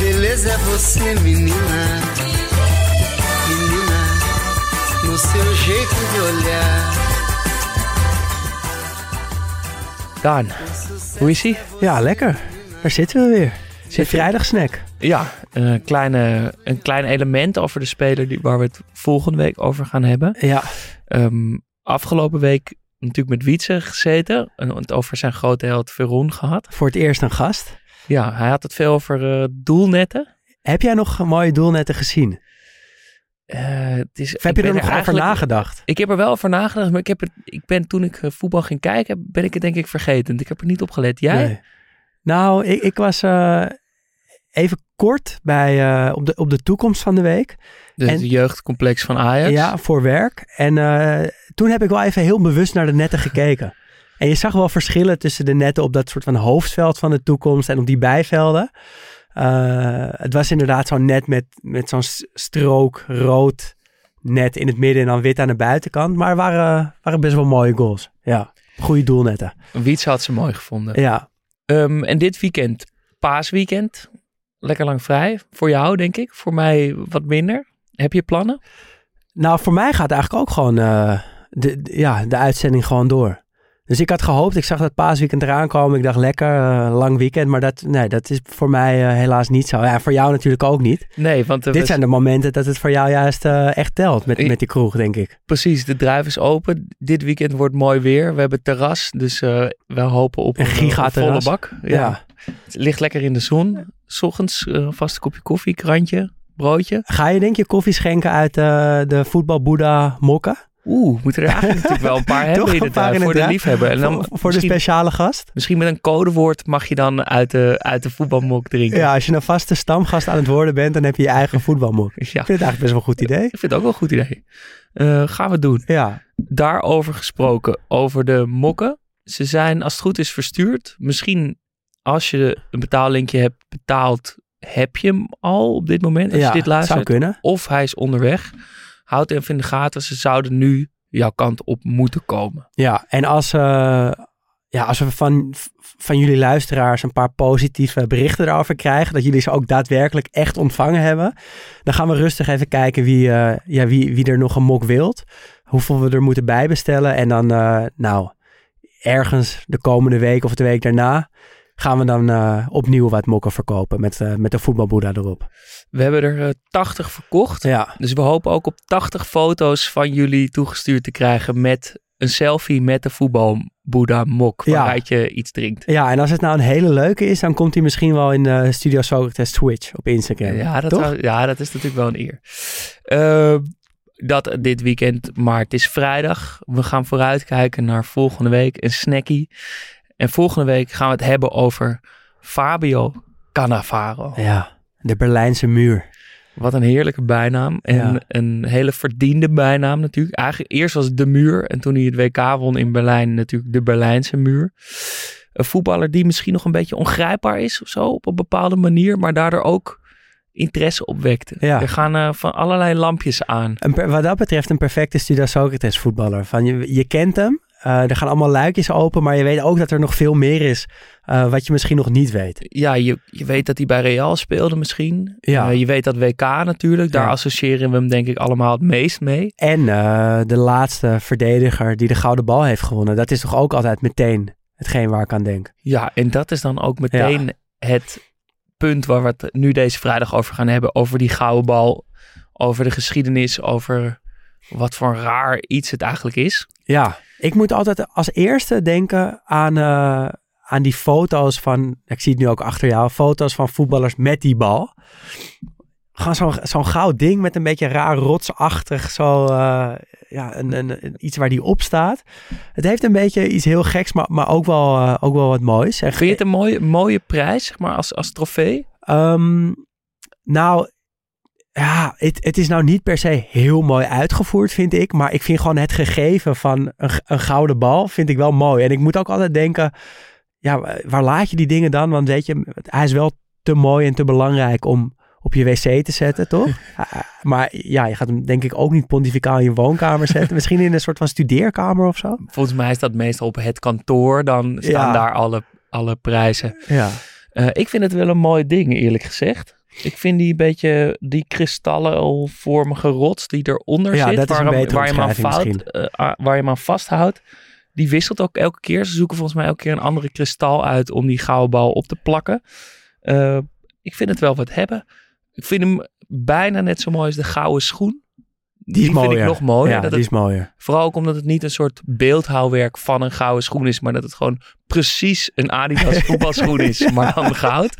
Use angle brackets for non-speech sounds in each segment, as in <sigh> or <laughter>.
Beleza é você, menina. Menina, no seu jeito de olhar. Daan, hoe is ie? Ja, lekker. Daar zitten we weer. Zit vrijdagsnack. Ja, een, kleine, een klein element over de speler die, waar we het volgende week over gaan hebben. Ja, Ehm, afgelopen week natuurlijk met Wietse gezeten en het over zijn grote held Veron gehad. voor het eerst een gast. Ja, hij had het veel over eh, doelnetten. Heb jij nog mooie doelnetten gezien? Eh, het is, Of heb je er nog over nagedacht? Ik heb er wel over nagedacht, maar ik, heb het, ik ben toen ik eh, voetbal ging kijken, ben ik het denk ik vergeten. Ik heb er niet op gelet. Jij? Nee. Nou, ik, ik was even kort bij, op, de, op de toekomst van de week. En- de jeugdcomplex van Ajax. Ja, voor werk. En toen heb ik wel even heel bewust naar de netten gekeken. En je zag wel verschillen tussen de netten op dat soort van hoofdveld van de toekomst en op die bijvelden. Eh, het was inderdaad zo'n net met, met zo'n strook rood net in het midden en dan wit aan de buitenkant. Maar waren, waren best wel mooie goals. Ja, goede doelnetten. Wietse had ze mooi gevonden. Ja, Ehm, en dit weekend, paasweekend, lekker lang vrij. Voor jou denk ik, voor mij wat minder. Heb je plannen? nou voor mij gaat eigenlijk ook gewoon eh, de, de- ja, de uitzending gewoon door. Dus ik had gehoopt, ik zag dat paasweekend eraan komen. Ik dacht lekker, eh, lang weekend. Maar dat, nee, dat is voor mij eh, helaas niet zo. Ja, voor jou natuurlijk ook niet. Nee, want Dit was- zijn de momenten dat het voor jou juist eh, echt telt met, met die kroeg, denk ik. precies, de druif is open. Dit weekend wordt mooi weer. We hebben terras, dus we hopen op Een volle bak. Ja. Het ligt lekker in de zon. S ochtends vast een kopje koffie, krantje, broodje. Ga je denk je koffie schenken uit de voetbalboeddha Mokka? Oeh, moeten er eigenlijk natuurlijk wel een paar <laughs> hebben Toch? in Een het paar druif in voor het de liefhebber. En dan voor, voor de speciale gast? misschien met een codewoord mag je dan uit de, uit de voetbalmok drinken. Ja, als je een vaste stamgast aan het worden bent, dan heb je je eigen <laughs> voetbalmok. Ik vind het eigenlijk best wel een goed idee. ik vind het ook wel een goed idee. Eh, gaan we doen. Ja, Daarover gesproken, over de mokken. Ze zijn, als het goed is, verstuurd. Misschien als je een betaallinkje hebt betaald, heb je hem al op dit moment, als ja je dit zou luistert. kunnen. Of hij is onderweg. Houd even in de gaten, ze zouden nu jouw kant op moeten komen. Ja, en als, eh, ja, als we van, van jullie luisteraars een paar positieve berichten erover krijgen, dat jullie ze ook daadwerkelijk echt ontvangen hebben, dan gaan we rustig even kijken wie, eh, ja, wie, wie er nog een mok wilt, hoeveel we er moeten bijbestellen. En dan, eh, nou, ergens de komende week of de week daarna gaan we dan eh, opnieuw wat mokken verkopen met, eh, met de voetbalboeddha erop. We hebben er eh, 80 verkocht. Ja, Dus we hopen ook op 80 foto's van jullie toegestuurd te krijgen met een selfie met de voetbalboeddha mok. Ja. Waaruit je iets drinkt. ja, en als het nou een hele leuke is, dan komt hij misschien wel in de Studio Socrates Twitch op Instagram. Ja, dat zou- ja, dat is natuurlijk wel een eer. Eh, dat dit weekend, maar het is vrijdag. We gaan vooruitkijken naar volgende week een snackie. En volgende week gaan we het hebben over Fabio Cannavaro. Ja, de Berlijnse muur. Wat een heerlijke bijnaam. En Ja. een hele verdiende bijnaam natuurlijk. Eigenlijk eerst was het de muur. En toen hij het WK won in Berlijn natuurlijk de Berlijnse muur. Een voetballer die misschien nog een beetje ongrijpbaar is of zo. Op een bepaalde manier. Maar daardoor ook interesse opwekte. Ja. Er gaan eh, van allerlei lampjes aan. Per- wat dat betreft een perfecte Studio Socrates voetballer. Van je, je kent hem, er gaan allemaal luikjes open, maar je weet ook dat er nog veel meer is eh, wat je misschien nog niet weet. Ja, je, je weet dat hij bij Real speelde misschien. Ja. Eh, je weet dat WK natuurlijk. Daar Ja. associëren we hem denk ik allemaal het meest mee. En eh, de laatste verdediger die de gouden bal heeft gewonnen, dat is toch ook altijd meteen hetgeen waar ik aan denk. Ja, en dat is dan ook meteen het punt waar we het nu deze vrijdag over gaan hebben. Over die gouden bal. Over de geschiedenis. Over wat voor een raar iets het eigenlijk is. Ja, ik moet altijd als eerste denken aan, eh, aan die foto's van, ik zie het nu ook achter jou, foto's van voetballers met die bal. Gewoon zo'n zo'n goud ding met een beetje raar rotsachtig, zo, eh, ja, een, een, iets waar die op staat. Het heeft een beetje iets heel geks, maar, maar ook, wel, eh, ook wel wat moois. En Vind je het een mooie, mooie prijs, zeg maar, als, als trofee? Ehm, nou, ja, het, het is nou niet per se heel mooi uitgevoerd, vind ik. Maar ik vind gewoon het gegeven van een, een gouden bal, vind ik wel mooi. En ik moet ook altijd denken, ja, wa- waar laat je die dingen dan? Want weet je, hij is wel te mooi en te belangrijk om op je wc te zetten, toch? <laughs> Ah, maar ja, je gaat hem denk ik ook niet pontificaal in je woonkamer zetten. Misschien in een soort van studeerkamer of zo. Volgens mij is dat meestal op het kantoor. Dan staan Ja. daar alle, alle prijzen. Ja, Eh, ik vind het wel een mooi ding, eerlijk gezegd. Ik vind die beetje, die kristallenvormige rots die eronder Ja, zit, dat is een waar, hem- betere waar, je hem aan fout, eh, ah, waar je hem aan vasthoudt, die wisselt ook elke keer. Ze zoeken volgens mij elke keer een andere kristal uit om die gouden bal op te plakken. Eh, ik vind het wel wat hebben. Ik vind hem bijna net zo mooi als de gouden schoen. Die is vind ik nog mooier. Ja, dat die het is mooier. Vooral ook omdat het niet een soort beeldhouwwerk van een gouden schoen is, maar dat het gewoon precies een Adidas <laughs> voetbalschoen is, maar dan goud.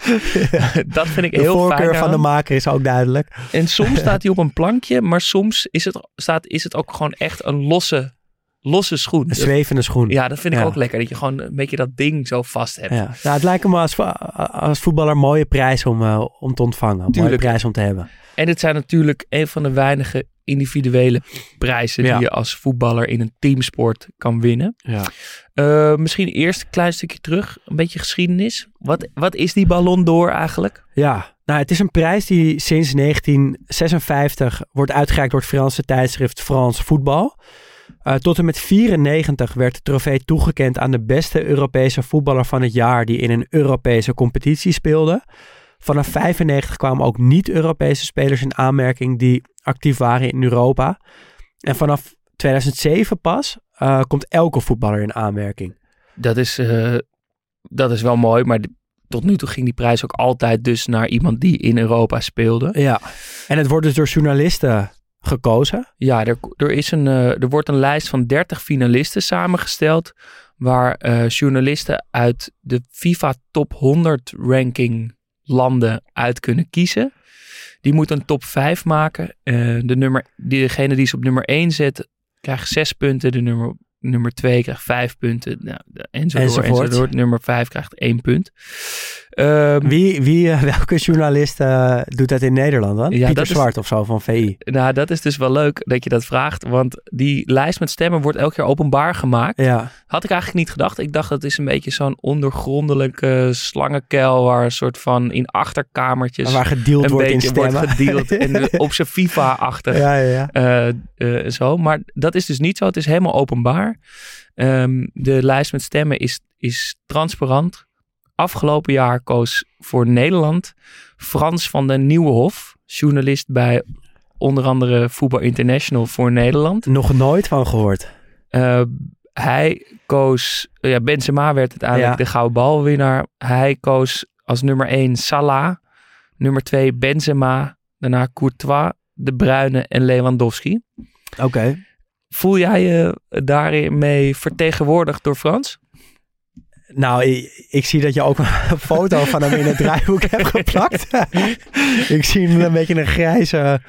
<laughs> dat vind ik De heel voorkeur fijn. van de maker is ook duidelijk. En soms <laughs> staat hij op een plankje, maar soms is het, staat, is het ook gewoon echt een losse, losse schoen. Een zwevende schoen. Ja, dat vind ik ook lekker. Dat je gewoon een beetje dat ding zo vast hebt. Ja. Nou, het lijkt me als, als voetballer een mooie prijs om, eh, om te ontvangen. Een mooie prijs om te hebben. En het zijn natuurlijk een van de weinige individuele prijzen Ja. die je als voetballer in een teamsport kan winnen. Ja. Eh, misschien eerst een klein stukje terug, een beetje geschiedenis. Wat, wat is die Ballon d'Or eigenlijk? ja, nou het is een prijs die sinds 1956 wordt uitgereikt door het Franse tijdschrift France Voetbal. Eh, tot en met 94 werd de trofee toegekend aan de beste Europese voetballer van het jaar die in een Europese competitie speelde. Vanaf 95 kwamen ook niet-Europese spelers in aanmerking die actief waren in Europa. En vanaf 2007 pas eh, komt elke voetballer in aanmerking. Dat is, eh, dat is wel mooi, maar tot nu toe ging die prijs ook altijd dus naar iemand die in Europa speelde. Ja, en het wordt dus door journalisten gekozen. Ja, er, er, is een, eh, er wordt een lijst van 30 finalisten samengesteld. Waar journalisten uit de FIFA Top 100 ranking landen uit kunnen kiezen. Die moeten een top 5 maken. Eh, de nummer, degene die ze op nummer 1 zet, krijgt 6 punten. De nummer, nummer 2 krijgt 5 punten. Nou, enzovoort, Enzovoort. enzovoort. Nummer 5 krijgt 1 punt. Ehm, Wie, wie, eh, <laughs> welke journalist eh, doet dat in Nederland dan? Ja, Pieter is- Zwart of zo van VI. nou, dat is dus wel leuk dat je dat vraagt. Want die lijst met stemmen wordt elk jaar openbaar gemaakt. Ja, Had ik eigenlijk niet gedacht. Ik dacht dat is een beetje zo'n ondergrondelijke slangenkuil waar een soort van in achterkamertjes waar gedeeld een wordt in beetje stemmen. wordt gedeeld <laughs> en op zijn FIFA-achtig ja, ja, ja. eh, zo. Maar dat is dus niet zo. Het is helemaal openbaar. Ehm, de lijst met stemmen is, is transparant. Afgelopen jaar koos voor Nederland Frans van den Nieuwenhof, journalist bij onder andere Voetbal International voor Nederland. Nog nooit van gehoord. Uh, hij koos, ja, Benzema werd uiteindelijk Ja. de gouden balwinnaar. Hij koos als nummer 1 Salah, nummer 2 Benzema, daarna Courtois, De Bruyne en Lewandowski. Oké. Voel jij je daarin mee vertegenwoordigd door Frans? Nou, ik, ik zie dat je ook <laughs> een foto van hem in het draaiboek hebt geplakt. <laughs> ik zie hem een beetje een grijze...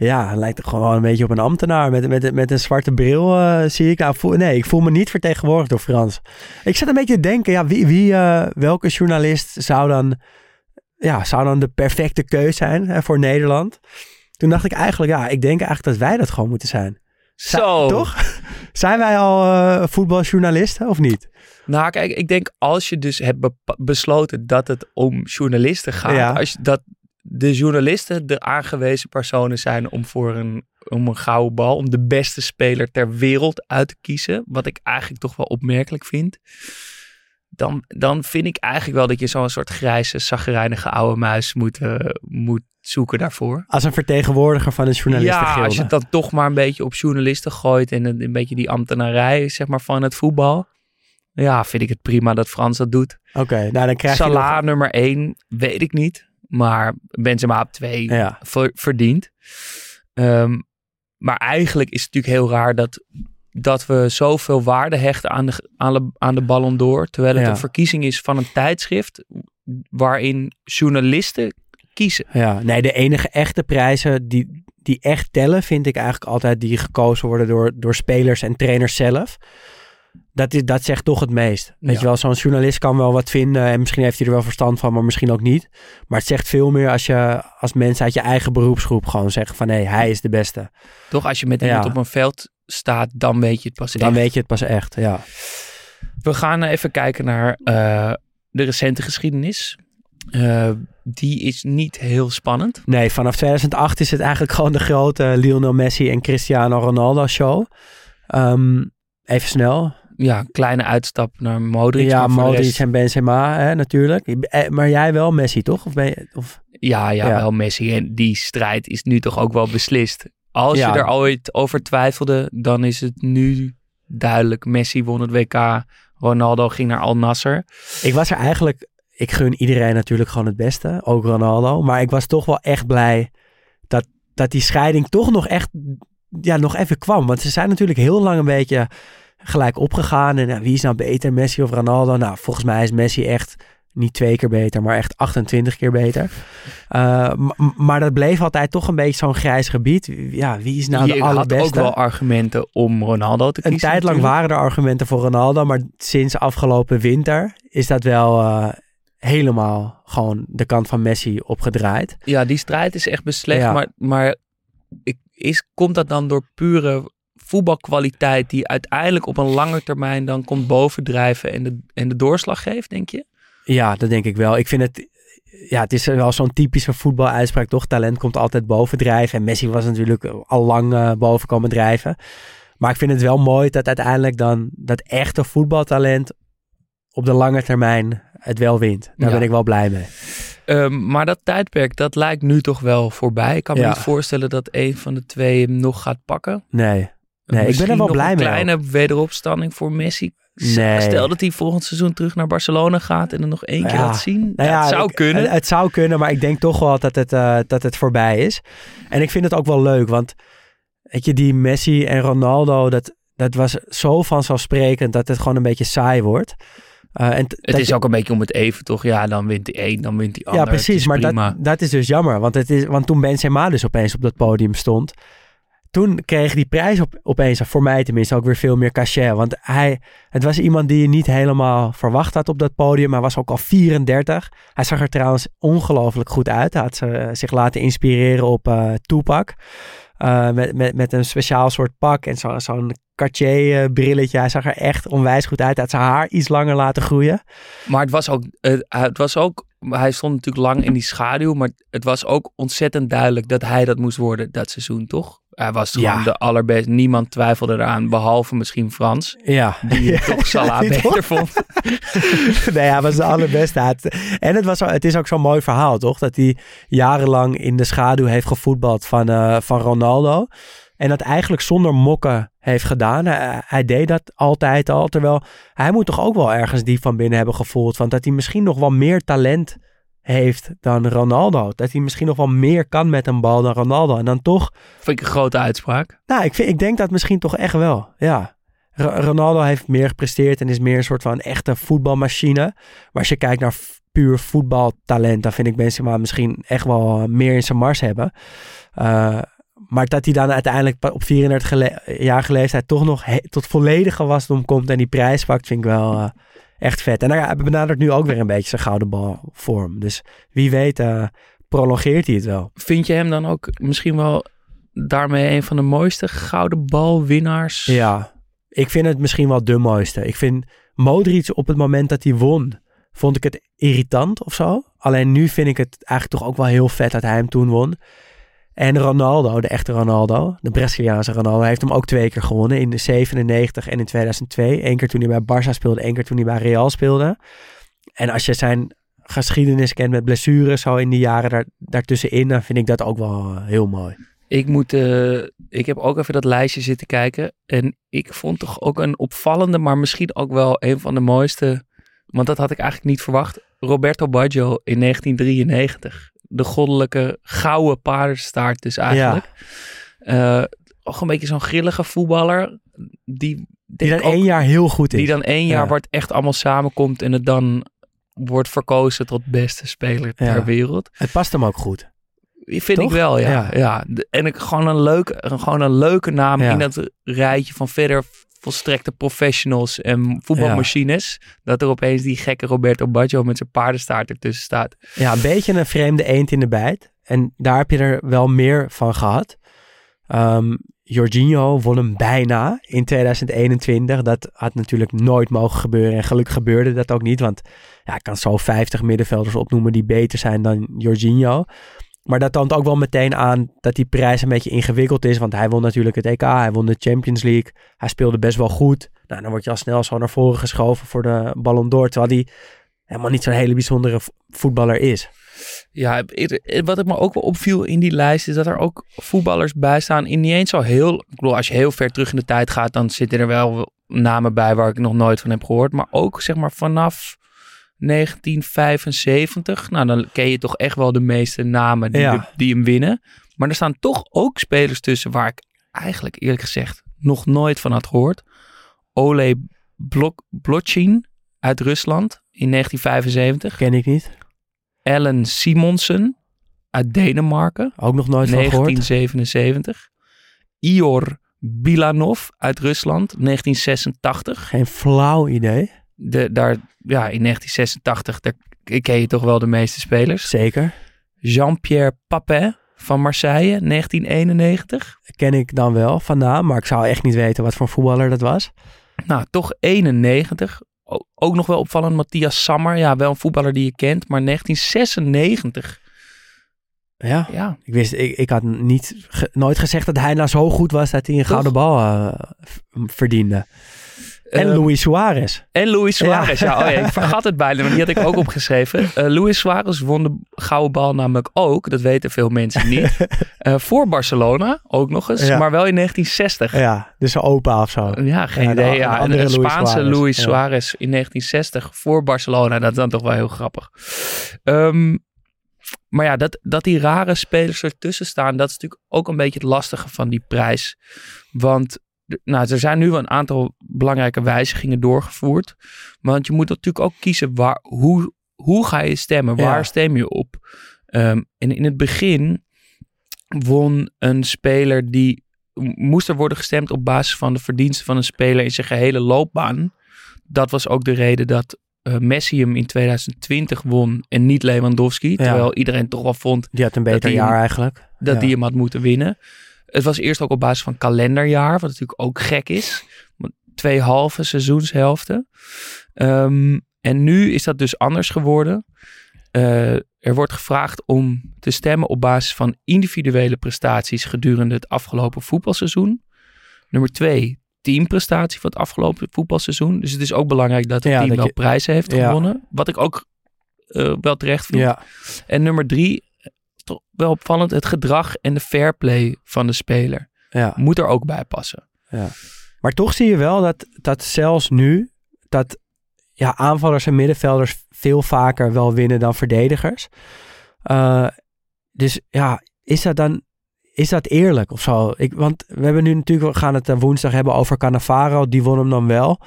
Ja, lijkt gewoon een beetje op een ambtenaar met, met, met een zwarte bril, eh, zie ik. Nou, voel, nee, ik voel me niet vertegenwoordigd door Frans. Ik zat een beetje te denken, ja, wie, wie, eh, welke journalist zou dan, ja, zou dan de perfecte keus zijn hè, voor Nederland? Toen dacht ik eigenlijk, ja, ik denk eigenlijk dat wij dat gewoon moeten zijn. Zo. Toch? <laughs> Zijn wij al eh, voetbaljournalisten of niet? Nou, kijk, ik denk als je dus hebt besloten dat het om journalisten gaat, Ja. als je, dat de journalisten de aangewezen personen zijn om voor een, om een gouden bal, om de beste speler ter wereld uit te kiezen, wat ik eigenlijk toch wel opmerkelijk vind, dan, dan vind ik eigenlijk wel dat je zo'n soort grijze, zagrijnige oude muis moet, eh, moet zoeken daarvoor. Als een vertegenwoordiger van een Ja, journalistengilde. als je het dan toch maar een beetje op journalisten gooit en een, een beetje die ambtenarij zeg maar, van het voetbal. ja, vind ik het prima dat Frans dat doet. Oké, nou dan krijg je... Salah nummer 1, weet ik niet. Maar Benzema op 2 Ja. ver- verdiend. Ehm, maar eigenlijk is het natuurlijk heel raar dat, dat we zoveel waarde hechten aan de, aan de, aan de Ballon d'Or. Terwijl het Ja. een verkiezing is van een tijdschrift waarin journalisten kiezen. Ja, nee, de enige echte prijzen die, die echt tellen, vind ik eigenlijk altijd die gekozen worden door, door spelers en trainers zelf. Dat, is, dat zegt toch het meest. Weet Ja. je wel, zo'n journalist kan wel wat vinden en misschien heeft hij er wel verstand van, maar misschien ook niet. Maar het zegt veel meer als je als mensen uit je eigen beroepsgroep gewoon zeggen van hé, hij is de beste. Toch als je met Ja. iemand op een veld staat, dan weet je het pas Dan echt. weet je het pas echt, ja. We gaan even kijken naar eh, de recente geschiedenis. Eh, die is niet heel spannend. Nee, vanaf 2008 is het eigenlijk <laughs> gewoon de grote Lionel Messi en Cristiano Ronaldo show. Ehm, even snel. Ja, kleine uitstap naar Modric. ja, Modric rest- en Benzema hè, natuurlijk. Eh, Maar jij wel Messi, toch? Of ben je, of... Ja, ja, Ja. wel Messi. En die strijd is nu toch ook wel beslist. Als Ja. je er ooit over twijfelde, dan is het nu duidelijk. Messi won het WK. Ronaldo ging naar Al Nasser. Ik was er eigenlijk... Ik gun iedereen natuurlijk gewoon het beste. Ook Ronaldo. Maar ik was toch wel echt blij dat, dat die scheiding toch nog echt... Ja, nog even kwam. Want ze zijn natuurlijk heel lang een beetje gelijk opgegaan. En ja, wie is nou beter, Messi of Ronaldo? Nou, volgens mij is Messi echt niet twee keer beter, maar echt 28 keer beter. Uh, m- maar dat bleef altijd toch een beetje zo'n grijs gebied. Ja, wie is nou je de had allerbeste? ook wel argumenten om Ronaldo te Een kiezen. tijd lang natuurlijk. waren er argumenten voor Ronaldo, maar sinds afgelopen winter is dat wel eh, helemaal gewoon de kant van Messi opgedraaid. Ja, die strijd is echt beslecht. Ja. Maar, maar ik, is, komt dat dan door pure voetbalkwaliteit die uiteindelijk op een lange termijn dan komt bovendrijven en de, en de doorslag geeft, denk je? Ja, dat denk ik wel. Ik vind het, ja, het is wel zo'n typische voetbaluitspraak, toch? Talent komt altijd bovendrijven. En Messi was natuurlijk al lang eh, boven komen drijven. Maar ik vind het wel mooi dat uiteindelijk dan dat echte voetbaltalent op de lange termijn het wel wint. Daar Ja. ben ik wel blij mee. Ehm, maar dat tijdperk, dat lijkt nu toch wel voorbij. Ik kan me Ja. niet voorstellen dat een van de twee hem nog gaat pakken. Nee, Nee, ik ben er wel blij een mee kleine wederopstanding voor Messi. Nee. Stel dat hij volgend seizoen terug naar Barcelona gaat en er nog één keer laat zien. Nou Ja, het zou ik- kunnen. Het, het zou kunnen, maar ik denk toch wel dat het, eh, dat het voorbij is. En ik vind het ook wel leuk, want weet je, die Messi en Ronaldo, dat, dat was zo vanzelfsprekend dat het gewoon een beetje saai wordt. Eh, en het is je- ook een beetje om het even, toch? Ja, dan wint die één, dan wint die ander. Ja, precies, maar dat, prima. dat is dus jammer. Want, het is, want toen Benzema dus opeens op dat podium stond, toen kreeg die prijs op, opeens, voor mij tenminste, ook weer veel meer cachet. Want hij, het was iemand die je niet helemaal verwacht had op dat podium. Hij was ook al 34. Hij zag er trouwens ongelooflijk goed uit. Hij had ze- zich laten inspireren op eh Tupac. Eh, met, met, met een speciaal soort pak en zo, zo'n Cartier eh, brilletje. Hij zag er echt onwijs goed uit. Hij had zijn haar iets langer laten groeien. Maar het was ook, eh, het was ook, hij stond natuurlijk lang in die schaduw, maar het was ook ontzettend duidelijk dat hij dat moest worden dat seizoen, toch? Hij was gewoon Ja. de allerbeste. Niemand twijfelde eraan, behalve misschien Frans, Ja, die <laughs> toch Salah toch- beter vond. <laughs> nee, hij was de allerbeste. En het, was, het is ook zo'n mooi verhaal, toch? Dat hij jarenlang in de schaduw heeft gevoetbald van, eh, van Ronaldo. En dat eigenlijk zonder mokken heeft gedaan. Hij, hij deed dat altijd al. Terwijl hij moet toch ook wel ergens die van binnen hebben gevoeld. Want dat hij misschien nog wel meer talent heeft dan Ronaldo. Dat hij misschien nog wel meer kan met een bal dan Ronaldo. En dan toch Vind ik een grote uitspraak. nou, ik, vind, ik denk dat misschien toch echt wel. Ja. R- Ronaldo heeft meer gepresteerd en is meer een soort van echte voetbalmachine. Maar als je kijkt naar puur voetbaltalent, dan vind ik Benzema misschien echt wel eh, meer in zijn mars hebben. Eh, maar dat hij dan uiteindelijk op 34 gele- jarige leeftijd toch nog tot volledige wasdom komt en die prijs pakt, vind ik wel eh, echt vet. En hij benadert nu ook weer een beetje zijn gouden balvorm. Dus wie weet eh, prolongeert hij het wel. Vind je hem dan ook misschien wel daarmee een van de mooiste gouden balwinnaars? Ja, ik vind het misschien wel de mooiste. Ik vind Modric op het moment dat hij won, vond ik het irritant of zo. Alleen nu vind ik het eigenlijk toch ook wel heel vet dat hij hem toen won. En Ronaldo, de echte Ronaldo, de Braziliaanse Ronaldo, heeft hem ook twee keer gewonnen. In de 97 en in 2002. Eén keer toen hij bij Barça speelde, één keer toen hij bij Real speelde. En als je zijn geschiedenis kent met blessures zo in die jaren daar, daartussenin, dan vind ik dat ook wel eh, heel mooi. Ik moet eh, ik heb ook even dat lijstje zitten kijken. En ik vond toch ook een opvallende, maar misschien ook wel een van de mooiste. Want dat had ik eigenlijk niet verwacht. Roberto Baggio in 1993. De goddelijke gouden paardenstaart dus eigenlijk. Ja. ook een beetje zo'n grillige voetballer. Die, die dan één jaar heel goed is. Die dan één jaar ja. het echt allemaal samenkomt en het dan wordt verkozen tot beste speler ter wereld. Het past hem ook goed. Vind ik wel, ja. ja. En ik, gewoon, een leuke, gewoon een leuke naam in dat rijtje van verder volstrekte professionals en voetbalmachines. Dat er opeens die gekke Roberto Baggio met zijn paardenstaart ertussen staat. Ja, een beetje een vreemde eend in de bijt. En daar heb je er wel meer van gehad. Um, Jorginho won hem bijna in 2021. Dat had natuurlijk nooit mogen gebeuren. En gelukkig gebeurde dat ook niet. Want ja, ik kan zo 50 middenvelders opnoemen die beter zijn dan Jorginho. Maar dat toont ook wel meteen aan dat die prijs een beetje ingewikkeld is. Want hij won natuurlijk het EK, hij won de Champions League. Hij speelde best wel goed. Nou, dan word je al snel zo naar voren geschoven voor de Ballon d'Or. Terwijl hij helemaal niet zo'n hele bijzondere voetballer is. Ja, wat ik me ook wel opviel in die lijst is dat er ook voetballers bij staan. In niet eens zo heel. Ik bedoel, als je heel ver terug in de tijd gaat, dan zitten er wel namen bij waar ik nog nooit van heb gehoord. Maar ook zeg maar vanaf 1975. Nou, dan ken je toch echt wel de meeste namen die, die hem winnen. Maar er staan toch ook spelers tussen waar ik eigenlijk eerlijk gezegd nog nooit van had gehoord. Ole Blok Blochin uit Rusland in 1975. Ken ik niet. Ellen Simonsen uit Denemarken. Ook nog nooit van gehoord. 1977. Ior Bilanov uit Rusland, 1986. Geen flauw idee. De, daar, ja, in 1986 daar ken je toch wel de meeste spelers. Zeker. Jean-Pierre Papin van Marseille, 1991. Ken ik dan wel van naam, maar ik zou echt niet weten wat voor voetballer dat was. Nou, toch 91 ook nog wel opvallend, Matthias Sammer. Ja, wel een voetballer die je kent, maar 1996. Ja, ja. Ik, wist, ik, ik had niet, nooit gezegd dat hij nou zo goed was dat hij een gouden bal uh, verdiende. En uh, Luis Suarez. En Luis Suarez, ja. oh ja. ik <laughs> vergat het bijna, maar die had ik ook opgeschreven. Uh, Luis Suarez won de gouden bal namelijk ook, dat weten veel mensen niet, uh, <laughs> voor Barcelona, ook nog eens, maar wel in 1960. Ja, dus een opa of zo. Ja, geen idee. Ja. En de Spaanse Luis Suarez in 1960 voor Barcelona, dat is dan toch wel heel grappig. Um, maar ja, dat, dat die rare spelers ertussen staan, dat is natuurlijk ook een beetje het lastige van die prijs. Want nou, er zijn nu wel een aantal belangrijke wijzigingen doorgevoerd. Want je moet natuurlijk ook kiezen waar, hoe, hoe ga je stemmen? Waar stem je op? Um, en in het begin won een speler die moest er worden gestemd op basis van de verdiensten van een speler in zijn gehele loopbaan. Dat was ook de reden dat uh, Messi hem in 2020 won en niet Lewandowski. Terwijl iedereen toch wel vond... Die had een beter jaar eigenlijk. Dat ja. die hem had moeten winnen. Het was eerst ook op basis van kalenderjaar, wat natuurlijk ook gek is. Twee halve seizoenshelften. Um, en nu is dat dus anders geworden. Uh, er wordt gevraagd om te stemmen op basis van individuele prestaties gedurende het afgelopen voetbalseizoen. Nummer twee, teamprestatie van het afgelopen voetbalseizoen. Dus het is ook belangrijk dat het team wel prijzen heeft gewonnen. Wat ik ook uh, wel terecht vind. Ja. En nummer drie, toch wel opvallend, het gedrag en de fair play van de speler. Ja. Moet er ook bij passen. Ja. Maar toch zie je wel dat, dat zelfs nu, dat ja, aanvallers en middenvelders veel vaker wel winnen dan verdedigers. Uh, dus ja, is dat dan is dat eerlijk of zo? Ik, want we hebben nu natuurlijk, we gaan het uh, woensdag hebben over Cannavaro. Die won hem dan wel.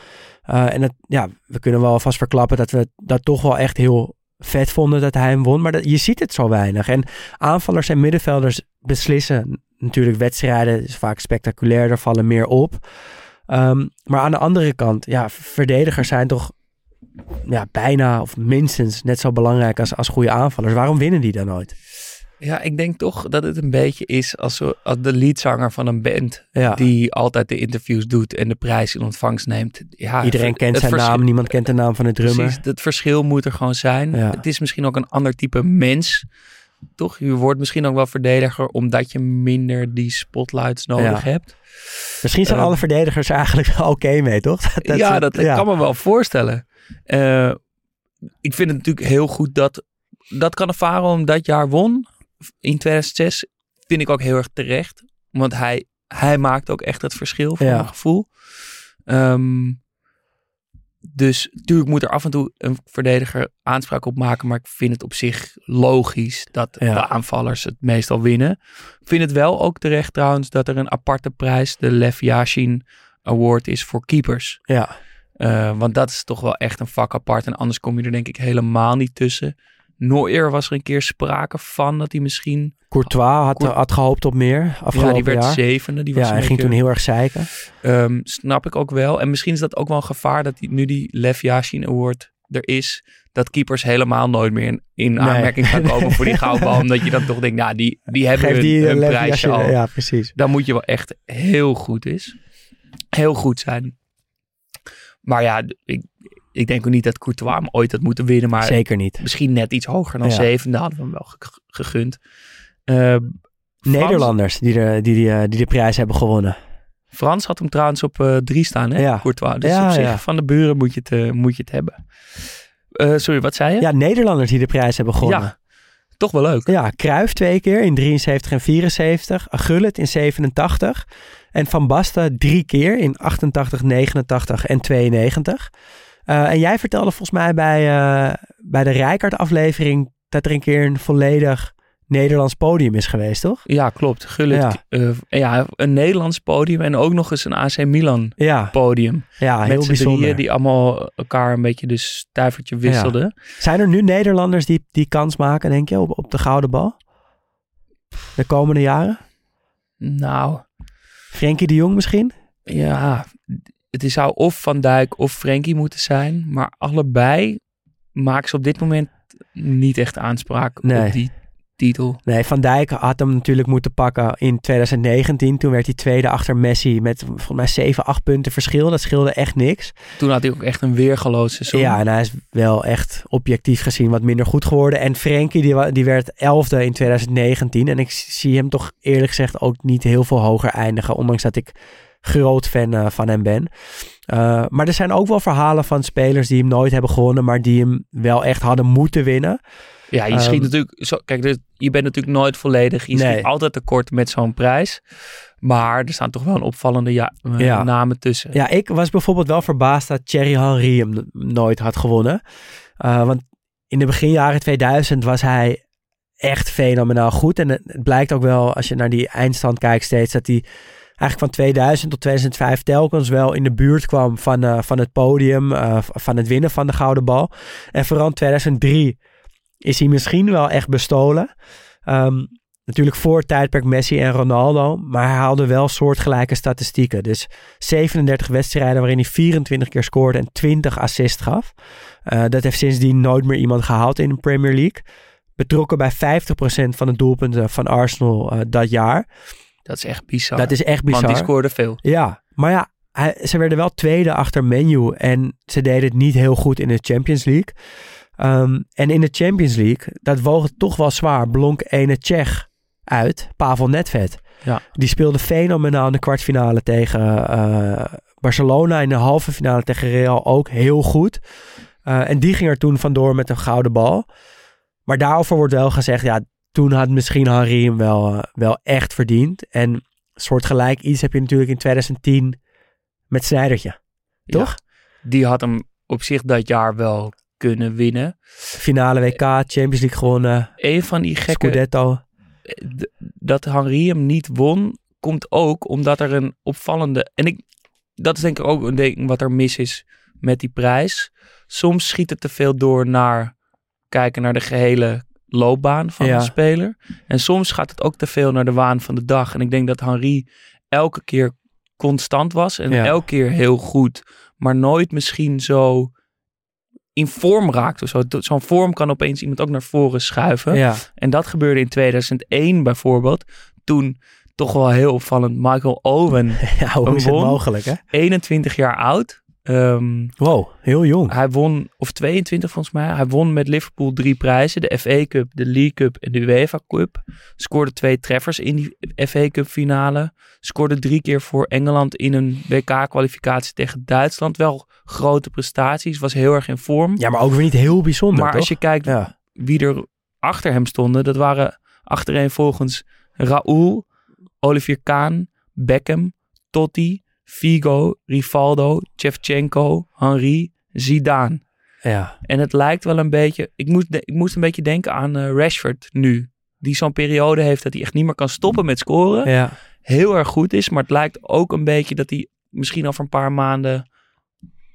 Uh, en het, ja, we kunnen wel vast verklappen dat we dat toch wel echt heel vet vonden dat hij hem won. Maar dat, je ziet het zo weinig. En aanvallers en middenvelders beslissen natuurlijk wedstrijden. is vaak spectaculair, er vallen meer op. Um, maar aan de andere kant, ja, verdedigers zijn toch ja, bijna of minstens net zo belangrijk als, als goede aanvallers. Waarom winnen die dan nooit? Ja, ik denk toch dat het een beetje is als, als de leadzanger van een band. Die altijd de interviews doet en de prijs in ontvangst neemt. Ja, Iedereen kent zijn naam, niemand kent de naam van de drummer. Precies, het verschil moet er gewoon zijn. Het is misschien ook een ander type mens. Toch? Je wordt misschien ook wel verdediger omdat je minder die spotlights nodig hebt. Misschien zijn ehm, alle verdedigers eigenlijk wel oké mee, toch? <laughs> Dat, ja, dat kan me wel voorstellen. Uh, ik vind het natuurlijk heel goed dat, dat Cannavaro hem dat jaar won in 2006 vind ik ook heel erg terecht. Want hij, hij maakt ook echt het verschil voor Ja. mijn gevoel. Ehm, dus natuurlijk moet er af en toe een verdediger aanspraak op maken. Maar ik vind het op zich logisch dat Ja. de aanvallers het meestal winnen. Ik vind het wel ook terecht trouwens dat er een aparte prijs, de Lev Yashin Award, is voor keepers. Ja, Eh, want dat is toch wel echt een vak apart. En anders kom je er denk ik helemaal niet tussen. Nooit was er een keer sprake van dat hij misschien... Courtois had, Cour- had gehoopt op meer afgelopen Ja, die werd jaar. zevende. Die was ja, hij ging toen heel erg zeiken. Ehm, snap ik ook wel. En misschien is dat ook wel een gevaar dat die, nu die Lev Yashin Award er is. Dat keepers helemaal nooit meer in, in Nee. aanmerking gaan komen voor die <laughs> goudbal. Omdat je dan toch denkt, nou, die, die hebben Geef hun, die hun uh, prijsje al. Ja, precies. Dan moet je wel echt heel goed is. Heel goed zijn. Maar ja, ik, ik denk ook niet dat Courtois hem ooit had moeten winnen. Maar Zeker niet. misschien net iets hoger dan Ja. zevende hadden we hem wel ge- gegund. Eh, Frans- Nederlanders die de, die, die, eh, die de prijs hebben gewonnen. Frans had hem trouwens op eh, drie staan, hè? Ja. Courtois. Dus Ja, op zich, ja. van de buren moet je het, eh, moet je het hebben. Eh, sorry, wat zei je? Ja, Nederlanders die de prijs hebben gewonnen. Ja, toch wel leuk. Ja, Cruijff twee keer in 73 en 74. Gullit in 87. En Van Basten drie keer in 88, 89 en 92. Eh, en jij vertelde volgens mij bij, eh, bij de Rijkaard aflevering... dat er een keer een volledig Nederlands podium is geweest, toch? Ja, klopt. Gullit. Ja. Ja. ja, een Nederlands podium en ook nog eens een AC Milan Ja, podium. ja heel Met z'n bijzonder. drieën die allemaal elkaar een beetje de stuivertje wisselden. Zijn er nu Nederlanders die, die kans maken, denk je, op, op de gouden bal? De komende jaren? Nou, Frenkie de Jong misschien? ja, het is- zou of Van Dijk of Frenkie moeten zijn. Maar allebei maken ze op dit moment niet echt aanspraak Nee. op die titel. Nee, Van Dijk had hem natuurlijk moeten pakken in 2019. Toen werd hij tweede achter Messi met volgens mij 7, 8 punten verschil. Dat scheelde echt niks. Toen had hij ook echt een weergeloos seizoen. Ja, en hij is wel echt objectief gezien wat minder goed geworden. En Frenkie die, die werd elfde in 2019. En ik zie hem toch eerlijk gezegd ook niet heel veel hoger eindigen. Ondanks dat ik groot fan eh, van hem ben. Eh, maar er zijn ook wel verhalen van spelers die hem nooit hebben gewonnen. Maar die hem wel echt hadden moeten winnen. Ja, je Ehm, schiet natuurlijk... Zo, kijk, dus je bent natuurlijk nooit volledig. Je Nee. schiet altijd tekort met zo'n prijs. Maar er staan toch wel een opvallende ja, eh, Ja. namen tussen. Ja, ik was bijvoorbeeld wel verbaasd dat Thierry Henry hem nooit had gewonnen. Want in de beginjaren 2000 was hij echt fenomenaal goed. En het, het blijkt ook wel, als je naar die eindstand kijkt steeds, dat hij eigenlijk van 2000 tot 2005 telkens wel in de buurt kwam van, eh, van het podium, eh, van het winnen van de Gouden Bal. En vooral in 2003 is hij misschien wel echt bestolen. Ehm, natuurlijk voor tijdperk Messi en Ronaldo, maar hij haalde wel soortgelijke statistieken. Dus 37 wedstrijden waarin hij 24 keer scoorde en 20 assists gaf. Eh, dat heeft sindsdien nooit meer iemand gehaald in de Premier League. Betrokken bij 50% van de doelpunten van Arsenal dat jaar. Dat is echt bizar. Dat is echt bizar. Want die scoorde veel. Ja, maar ja, hij- ze werden wel tweede achter Menu en ze deden het niet heel goed in de Champions League. Ehm, en in de Champions League, dat woog het toch wel zwaar, blonk ene Tsjech uit, Pavel Nedved. Ja. Die speelde fenomenaal in de kwartfinale tegen eh, Barcelona, in de halve finale tegen Real ook heel goed. Eh, en die ging er toen vandoor met een gouden bal. Maar daarover wordt wel gezegd, ja, toen had misschien Henry hem wel, eh, wel echt verdiend. En soortgelijk iets heb je natuurlijk in 2010 met Snijdertje. Toch? Ja, die had hem op zich dat jaar wel kunnen winnen. Finale WK, Champions League gewonnen, Een van die gekke... Scudetto. Dat Henry hem niet won, komt ook omdat er een opvallende... En ik, dat is denk ik ook een ding wat er mis is met die prijs. Soms schiet het te veel door naar kijken naar de gehele loopbaan van Ja. de speler. En soms gaat het ook te veel naar de waan van de dag. En ik denk dat Henry elke keer constant was en Ja. elke keer heel goed, maar nooit misschien zo in vorm raakt of zo. Zo'n vorm kan opeens iemand ook naar voren schuiven. Ja, En dat gebeurde in 2001 bijvoorbeeld. Toen toch wel heel opvallend Michael Owen, <laughs> ja hoe Een is het mogelijk hè? 21 jaar oud. Ehm, Wow, heel jong. hij won, of 22 volgens mij, hij won met Liverpool drie prijzen. De FA Cup, de League Cup en de UEFA Cup. Scoorde twee treffers in die FA Cup finale. Scoorde drie keer voor Engeland in een WK-kwalificatie tegen Duitsland. Wel grote prestaties, was heel erg in vorm. Ja, maar ook weer niet heel bijzonder, maar toch? als je kijkt Ja, wie er achter hem stonden, dat waren achtereenvolgens Raoul, Olivier Kaan, Beckham, Totti, Figo, Rivaldo, Shevchenko, Henry, Zidane. Ja. En het lijkt wel een beetje. Ik moest, ik moest een beetje denken aan eh, Rashford nu. Die zo'n periode heeft dat hij echt niet meer kan stoppen met scoren. Ja. Heel erg goed is. Maar het lijkt ook een beetje dat hij misschien over een paar maanden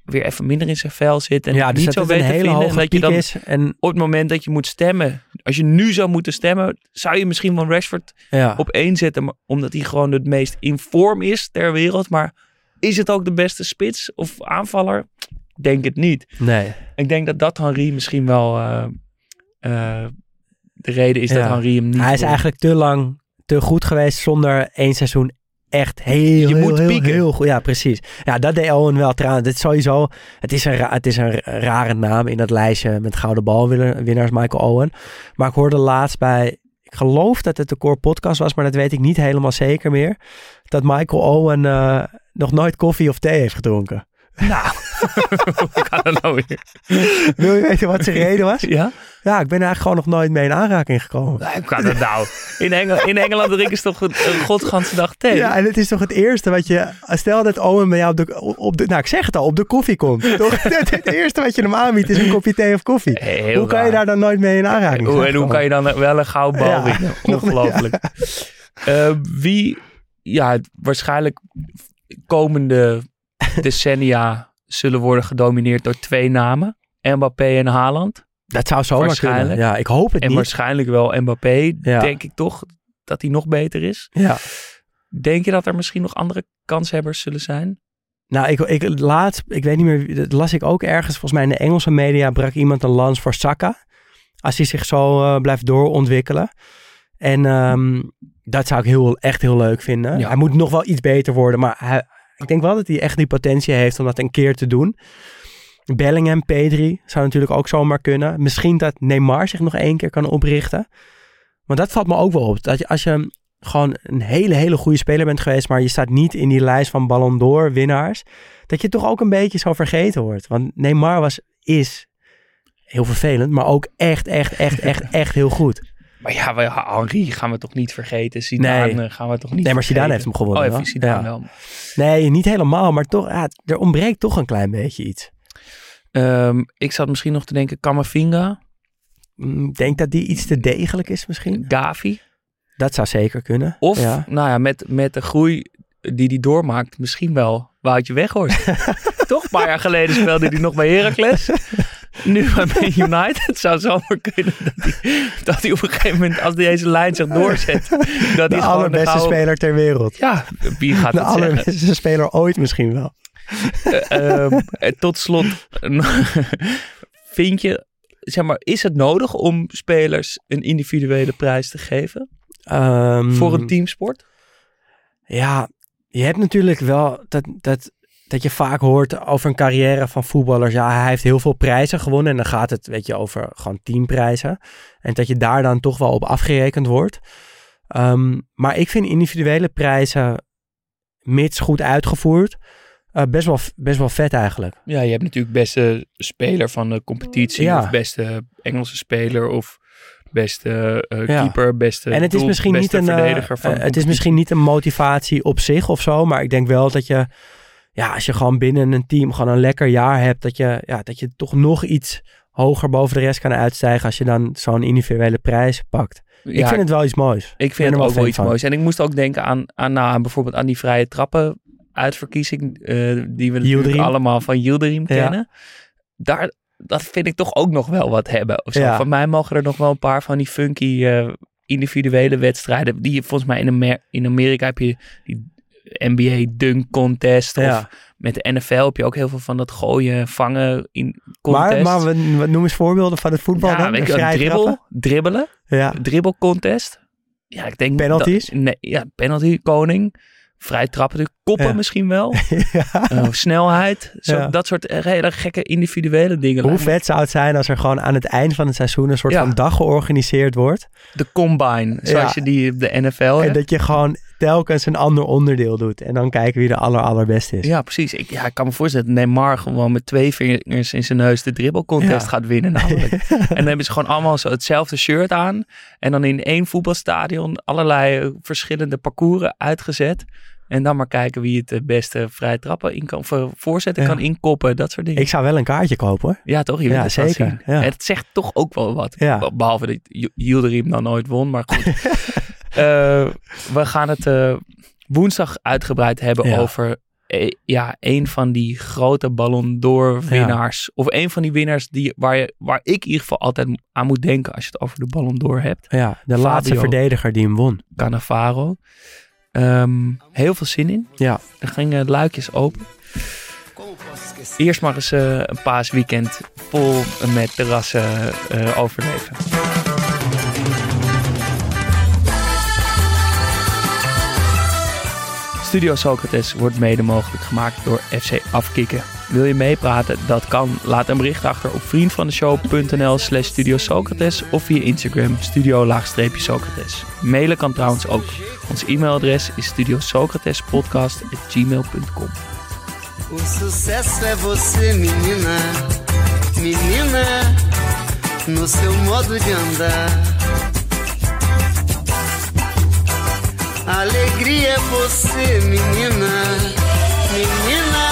weer even minder in zijn vel zit. En ja, dus niet zo weet te vinden. En hoge dat je piek dan is. En op het moment dat je moet stemmen. Als je nu zou moeten stemmen. Zou je misschien van Rashford ja. op één zetten. Omdat hij gewoon het meest in vorm is ter wereld. Maar is het ook de beste spits of aanvaller? Ik Denk het niet. Nee. Ik denk dat dat Henry misschien wel eh, eh, de reden is dat Ja. Henry hem niet Hij is wil. eigenlijk te lang, te goed geweest zonder één seizoen echt heel, Je heel, moet heel, pieken. heel. Ja, precies. Ja, dat deed Owen wel trouwens. Dit is sowieso, het is, een, het is een rare naam in dat lijstje met gouden balwinnaars Michael Owen. Maar ik hoorde laatst bij, ik geloof dat het de Core podcast was, maar dat weet ik niet helemaal zeker meer. Dat Michael Owen eh, nog nooit koffie of thee heeft gedronken. Nou, <laughs> hoe kan dat nou weer? Wil je weten wat zijn reden was? Ja? Ja, ik ben er eigenlijk gewoon nog nooit mee in aanraking gekomen. Nou, Hoe kan dat nou? In, Engel, in Engeland drinken ze toch een, een godganse dag thee? Ja, en het is toch het eerste wat je... Stel dat Owen bij jou op de, op de... Nou, ik zeg het al, op de koffie komt. Toch? <laughs> Het, het eerste wat je hem aanbiedt is een kopje thee of koffie. Heel hoe kan je daar dan nooit mee in aanraking Hoe- zijn en hoe kan je dan wel een gouden bal Ja. winnen? <laughs> Nog- Ongelooflijk. Eh, wie, ja, waarschijnlijk komende decennia zullen worden gedomineerd door twee namen. Mbappé en Haaland. Dat zou kunnen. Waarschijnlijk. Ja, ik hoop het En niet. waarschijnlijk wel Mbappé, Ja. denk ik toch, dat hij nog beter is. Ja. Denk je dat er misschien nog andere kanshebbers zullen zijn? Nou, ik, ik laatst, ik weet niet meer, dat las ik ook ergens. Volgens mij in de Engelse media brak iemand een lans voor Saka. Als hij zich zo eh, blijft doorontwikkelen. En ehm, dat zou ik heel, echt heel leuk vinden. Ja. Hij moet nog wel iets beter worden, maar hij, ik denk wel dat hij echt die potentie heeft om dat een keer te doen. Bellingham, Pedri zou natuurlijk ook zomaar kunnen. Misschien dat Neymar zich nog één keer kan oprichten. Maar dat valt me ook wel op. Dat je, als je gewoon een hele, hele goede speler bent geweest, maar je staat niet in die lijst van Ballon d'Or winnaars, dat je toch ook een beetje zo vergeten wordt. Want Neymar was, is heel vervelend, maar ook echt, echt, echt, echt, echt heel goed. Maar ja, we, Henri gaan we toch niet vergeten. Zidane Nee. gaan we toch niet Nee, maar Zidane vergeten? heeft hem gewonnen. Oh, even Zidane Ja. wel. Nee, niet helemaal, maar toch, ja, er ontbreekt toch een klein beetje iets. Ehm, ik zat misschien nog te denken Kamavinga, Mm, Ik denk dat die iets te degelijk is misschien. Gavi. Dat zou zeker kunnen. Of, ja. nou ja, met, met de groei die hij doormaakt, misschien wel Woutje Weghorst. <laughs> Toch? Een paar jaar geleden speelde hij nog bij Heracles. Nu bij Man United. Het zou zomaar kunnen dat hij, dat hij op een gegeven moment, als deze lijn zich doorzet, dat de hij de allerbeste speler ter wereld. Ja, wie gaat De het zeggen? allerbeste speler ooit misschien wel. Eh, tot slot, <laughs> vind je, zeg maar, is het nodig om spelers een individuele prijs te geven Ehm, voor een teamsport? Ja, je hebt natuurlijk wel dat, dat, dat je vaak hoort over een carrière van voetballers. Ja, hij heeft heel veel prijzen gewonnen. En dan gaat het, weet je, over gewoon teamprijzen. En dat je daar dan toch wel op afgerekend wordt. Ehm, maar ik vind individuele prijzen, mits goed uitgevoerd, eh, best, wel, best wel vet eigenlijk. Ja, je hebt natuurlijk beste speler van de competitie, Ja. of beste Engelse speler, of beste eh, Ja. keeper, beste En het is misschien niet een, eh, verdediger van de het is misschien niet een motivatie op zich of zo, maar ik denk wel dat je, ja, als je gewoon binnen een team gewoon een lekker jaar hebt, dat je, ja, dat je toch nog iets hoger boven de rest kan uitstijgen als je dan zo'n individuele prijs pakt. ik vind het wel iets moois. ik vind het wel ook wel iets van. moois. En ik moest ook denken aan, aan, nou, aan bijvoorbeeld aan die vrije trappen uitverkiezing, eh, die we natuurlijk allemaal van Yildirim Ja. kennen. Daar, dat vind ik toch ook nog wel wat hebben. Of zo. Ja. Van mij mogen er nog wel een paar van die funky eh, individuele wedstrijden. Die je volgens mij in, Amer- in Amerika heb je die NBA dunk contest. Of Ja. met de NFL heb je ook heel veel van dat gooien, vangen in contest. Maar, maar we, we- noem eens voorbeelden van het voetbal ja, dan. weet je, dribbel, dribbelen, Ja. dribbel contest. Ja, ik denk Penalties? Dat, nee, ja, penalty koning. Vrij trappen, natuurlijk. koppen Ja. misschien wel. <laughs> ja. Eh, snelheid. Zo, Ja. Dat soort hele gekke individuele dingen. Hoe vet zou het zijn als er gewoon aan het eind van het seizoen een soort van dag georganiseerd wordt. De combine, zoals je die op de NFL En hebt. dat je gewoon telkens een ander onderdeel dout. En dan kijken wie de aller, allerbeste is. Ja, precies. Ik, ja, ik kan me voorstellen dat Neymar gewoon met twee vingers in zijn neus de dribbelcontest Ja. gaat winnen namelijk. <laughs> en dan hebben ze gewoon allemaal zo hetzelfde shirt aan. En dan in één voetbalstadion allerlei eh, verschillende parcours uitgezet. En dan maar kijken wie het de beste vrije trappen in kan, eh, voorzetten Ja. kan inkoppen, dat soort dingen. Ik zou wel een kaartje kopen hoor. ja, toch? Je Ja, zeker. zien. Ja. Het zegt toch ook wel wat. Ja. Behalve dat Yildirim dan nooit won, maar goed. <laughs> Eh, we gaan het eh, woensdag uitgebreid hebben Ja. over eh, ja, een van die grote Ballon d'Or winnaars. Of een van die winnaars die, waar, je, waar ik in ieder geval altijd aan moet denken als je het over de Ballon d'Or hebt. Ja, de Fabio. laatste verdediger die hem won. Cannavaro. Ehm, heel veel zin in. Ja. Er gingen luikjes open. Eerst maar eens eh, een paasweekend vol met terrassen overleven. Studio Socrates wordt mede mogelijk gemaakt door FC Afkikken. Wil je meepraten? Dat kan. Laat een bericht achter op vriendvandeshow.nl slash Studio Socrates of via Instagram studio-socrates. Mailen kan trouwens ook. Ons e-mailadres is studiosocratespodcast.gmail.com O sucesso é você, menina, menina, no seu modo de andar. Alegria é você, menina, menina,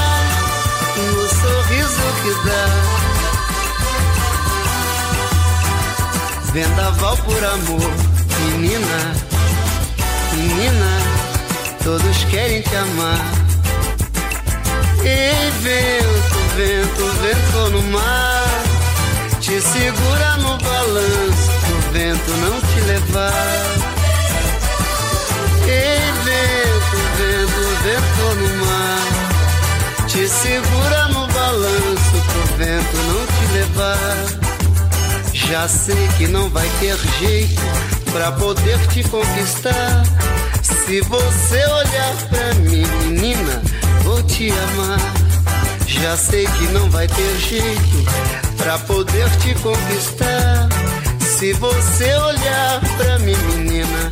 no sorriso que dá. Vendaval por amor, menina, menina, todos querem te amar. Ei, vento, vento, vento no mar Te segura no balanço Pro vento não te levar Ei, vento, vento, no mar Te segura no balanço Pro vento não te levar Já sei que não vai ter jeito Pra poder te conquistar Se você olhar pra mim, menina vou te amar. Já sei que não vai ter jeito pra poder te conquistar. Se você olhar pra mim, menina,